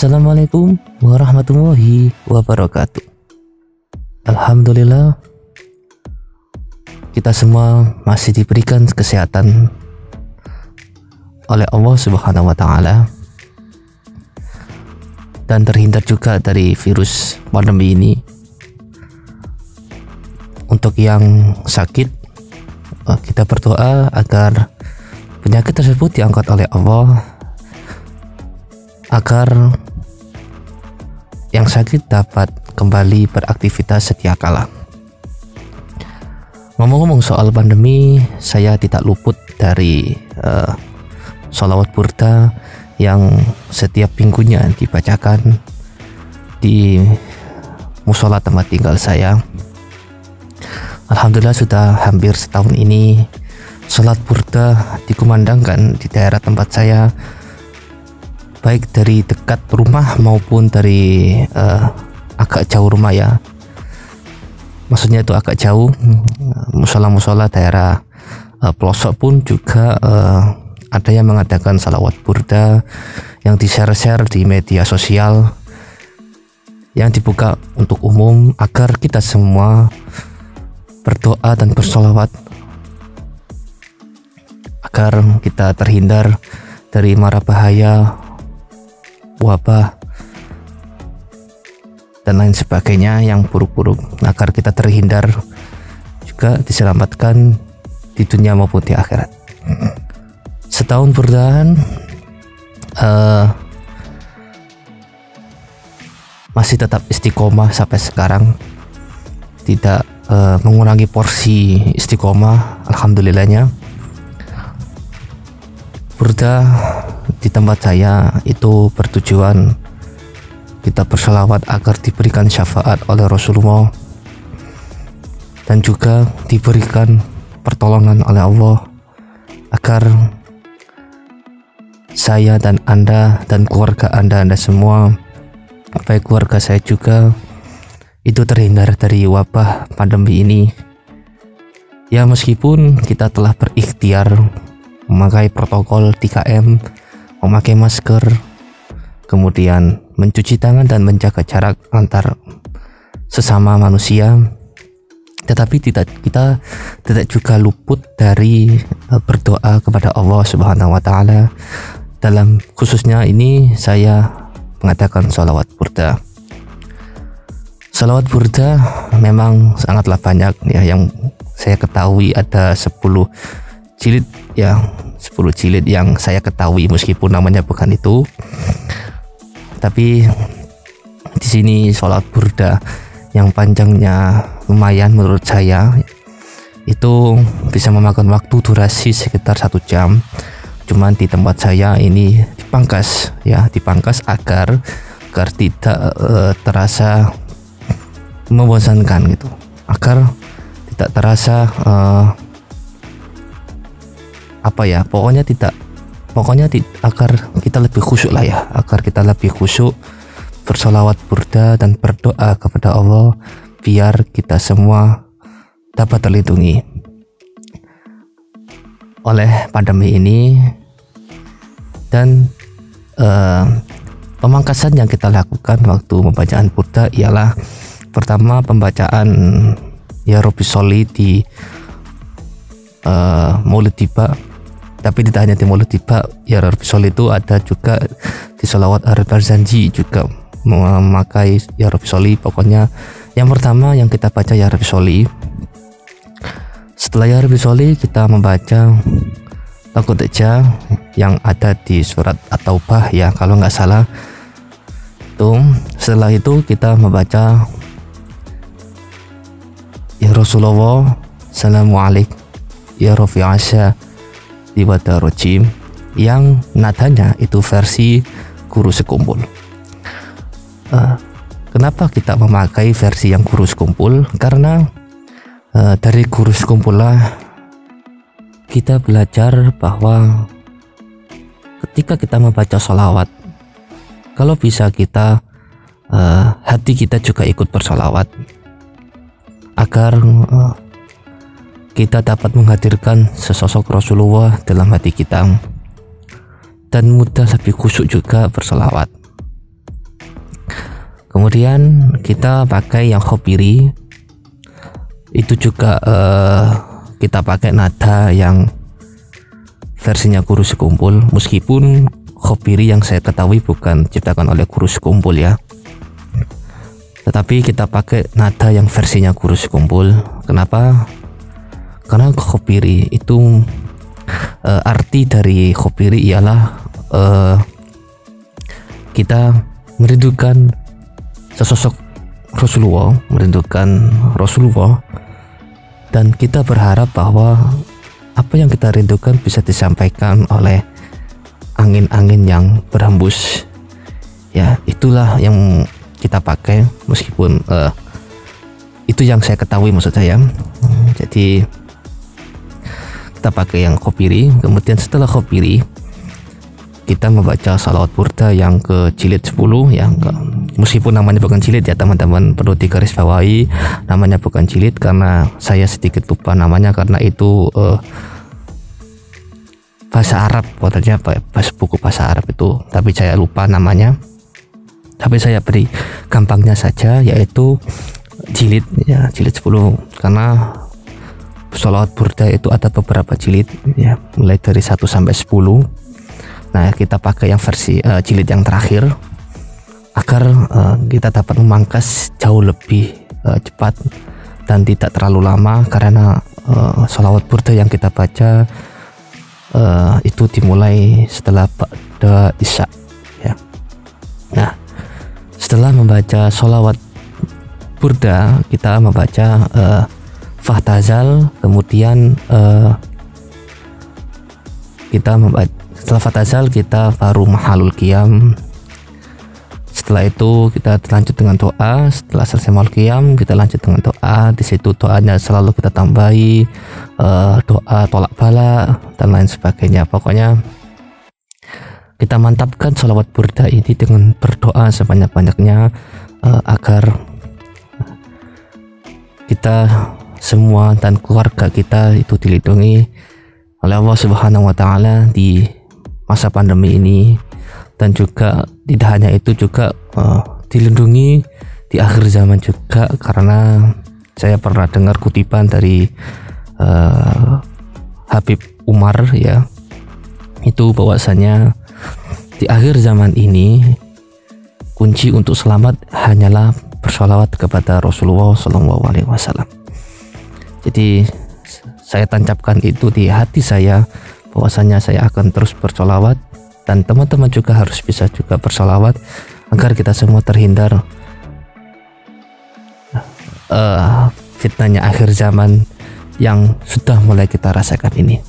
Assalamualaikum warahmatullahi wabarakatuh. Alhamdulillah kita semua masih diberikan kesehatan oleh Allah Subhanahu wa taala dan terhindar juga dari virus pandemi ini. Untuk yang sakit, eh, kita berdoa agar penyakit tersebut diangkat oleh Allah agar yang sakit dapat kembali beraktivitas setia kala. Ngomong-ngomong soal pandemi, saya tidak luput dari uh, sholawat burda yang setiap minggunya dibacakan di musola tempat tinggal saya. Alhamdulillah sudah hampir setahun ini sholat burda dikumandangkan di daerah tempat saya baik dari dekat rumah maupun dari uh, agak jauh rumah ya. Maksudnya itu agak jauh. Musola-musola daerah uh, pelosok pun juga uh, ada yang mengadakan salawat burda yang di-share-share di media sosial yang dibuka untuk umum agar kita semua berdoa dan bersolawat. Agar kita terhindar dari mara bahaya wabah dan lain sebagainya yang buruk-buruk. Agar kita terhindar juga diselamatkan di dunia maupun di akhirat. Setahun bertahan uh, masih tetap istiqomah sampai sekarang. Tidak uh, mengurangi porsi istiqomah alhamdulillahnya Burda di tempat saya itu bertujuan kita berselawat agar diberikan syafaat oleh Rasulullah dan juga diberikan pertolongan oleh Allah agar saya dan Anda dan keluarga Anda Anda semua baik keluarga saya juga itu terhindar dari wabah pandemi ini. Ya meskipun kita telah berikhtiar memakai protokol 3M memakai masker, kemudian mencuci tangan dan menjaga jarak antar sesama manusia. Tetapi tidak kita tidak juga luput dari e, berdoa kepada Allah Subhanahu wa taala. Dalam khususnya ini saya mengatakan salawat burda. Salawat burda memang sangatlah banyak ya yang saya ketahui ada 10 jilid ya 10 jilid yang saya ketahui meskipun namanya bukan itu. Tapi di sini sholat burda yang panjangnya lumayan menurut saya itu bisa memakan waktu durasi sekitar satu jam. Cuman di tempat saya ini dipangkas ya dipangkas agar agar tidak uh, terasa membosankan gitu. Agar tidak terasa uh, apa ya pokoknya tidak pokoknya di, agar kita lebih khusyuk lah ya agar kita lebih khusyuk bersolawat burda dan berdoa kepada Allah biar kita semua dapat terlindungi. Oleh pandemi ini dan uh, pemangkasan yang kita lakukan waktu pembacaan burda ialah pertama pembacaan ya Robi Soli di uh, Maulid Tiba tapi tidak hanya di Maulid Tiba ya Rasul itu ada juga di Salawat Arif Barzanji juga memakai ya Soli pokoknya yang pertama yang kita baca ya Soli setelah ya Soli kita membaca takut aja yang ada di surat atau bah ya. Kalau nggak salah itu setelah itu kita membaca ya Rasulullah Assalamualaikum ya Rafi Asya di Rojim yang nadanya itu versi guru sekumpul. Uh, kenapa kita memakai versi yang guru sekumpul? Karena uh, dari guru sekumpul lah kita belajar bahwa ketika kita membaca sholawat, kalau bisa kita uh, hati kita juga ikut bersolawat agar uh, kita dapat menghadirkan sesosok Rasulullah dalam hati kita. Dan mudah lebih khusyuk juga bersolawat kemudian kita pakai yang khopiri itu juga uh, kita pakai nada yang versinya guru sekumpul. Meskipun khopiri yang saya ketahui bukan ciptakan oleh guru sekumpul ya. Tetapi kita pakai nada yang versinya guru sekumpul. Kenapa karena khopiri itu uh, arti dari khopiri ialah uh, kita merindukan sesosok Rasulullah, merindukan Rasulullah. Dan kita berharap bahwa apa yang kita rindukan bisa disampaikan oleh angin-angin yang berhembus. Ya itulah yang kita pakai meskipun uh, itu yang saya ketahui maksud saya. Jadi kita pakai yang kopiri kemudian setelah kopiri kita membaca salawat burda yang ke jilid 10 yang ke, meskipun namanya bukan jilid ya teman-teman perlu digarisbawahi namanya bukan jilid karena saya sedikit lupa namanya karena itu uh, bahasa Arab katanya bahasa buku bahasa Arab itu. Tapi saya lupa namanya. Tapi saya beri gampangnya saja yaitu jilid ya jilid 10 karena salawat burda itu ada beberapa jilid. Ya. Mulai dari 1 sampai 10 Nah, kita pakai yang versi uh, jilid yang terakhir. Agar uh, kita dapat memangkas jauh lebih uh, cepat dan tidak terlalu lama. Karena uh, salawat burda yang kita baca uh, itu dimulai setelah pada isya ya. Nah, setelah membaca salawat burda kita membaca uh, fahtazal kemudian uh, kita membaca setelah fatazal kita baru mahalul qiyam. Setelah itu kita lanjut dengan doa. Setelah selesai mahalul qiyam kita lanjut dengan doa. Di situ doanya selalu kita tambahi uh, doa tolak bala dan lain sebagainya. Pokoknya kita mantapkan sholawat burda ini dengan berdoa sebanyak-banyaknya uh, agar kita semua dan keluarga kita itu dilindungi oleh Allah Subhanahu wa taala di masa pandemi ini dan juga tidak hanya itu juga uh, dilindungi di akhir zaman juga karena saya pernah dengar kutipan dari uh, Habib Umar ya itu bahwasanya di akhir zaman ini kunci untuk selamat hanyalah bersolawat kepada Rasulullah Shallallahu Alaihi Wasallam. Jadi saya tancapkan itu di hati saya bahwasanya saya akan terus bersolawat dan teman-teman juga harus bisa juga bersolawat agar kita semua terhindar uh, fitnahnya akhir zaman yang sudah mulai kita rasakan ini.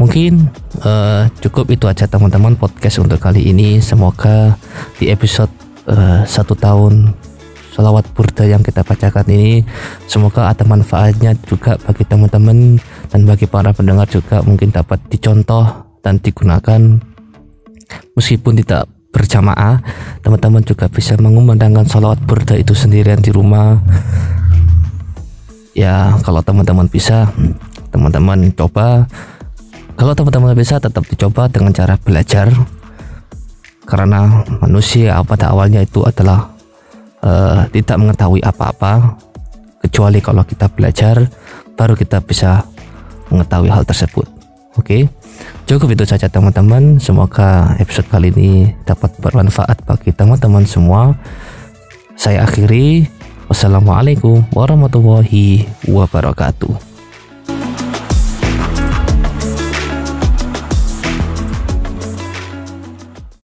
Mungkin uh, cukup itu aja teman-teman podcast untuk kali ini. Semoga di episode uh, satu tahun salawat burda yang kita bacakan ini semoga ada manfaatnya juga bagi teman-teman dan bagi para pendengar juga mungkin dapat dicontoh dan digunakan. Meskipun tidak berjamaah teman-teman juga bisa mengumandangkan salawat burda itu sendirian di rumah. Ya kalau teman-teman bisa teman-teman coba. Kalau teman-teman bisa tetap dicoba dengan cara belajar. Karena manusia pada awalnya itu adalah uh, tidak mengetahui apa-apa kecuali kalau kita belajar baru kita bisa mengetahui hal tersebut. Oke, okay? cukup itu saja teman-teman. Semoga episode kali ini dapat bermanfaat bagi teman-teman semua. Saya akhiri. Wassalamualaikum warahmatullahi wabarakatuh.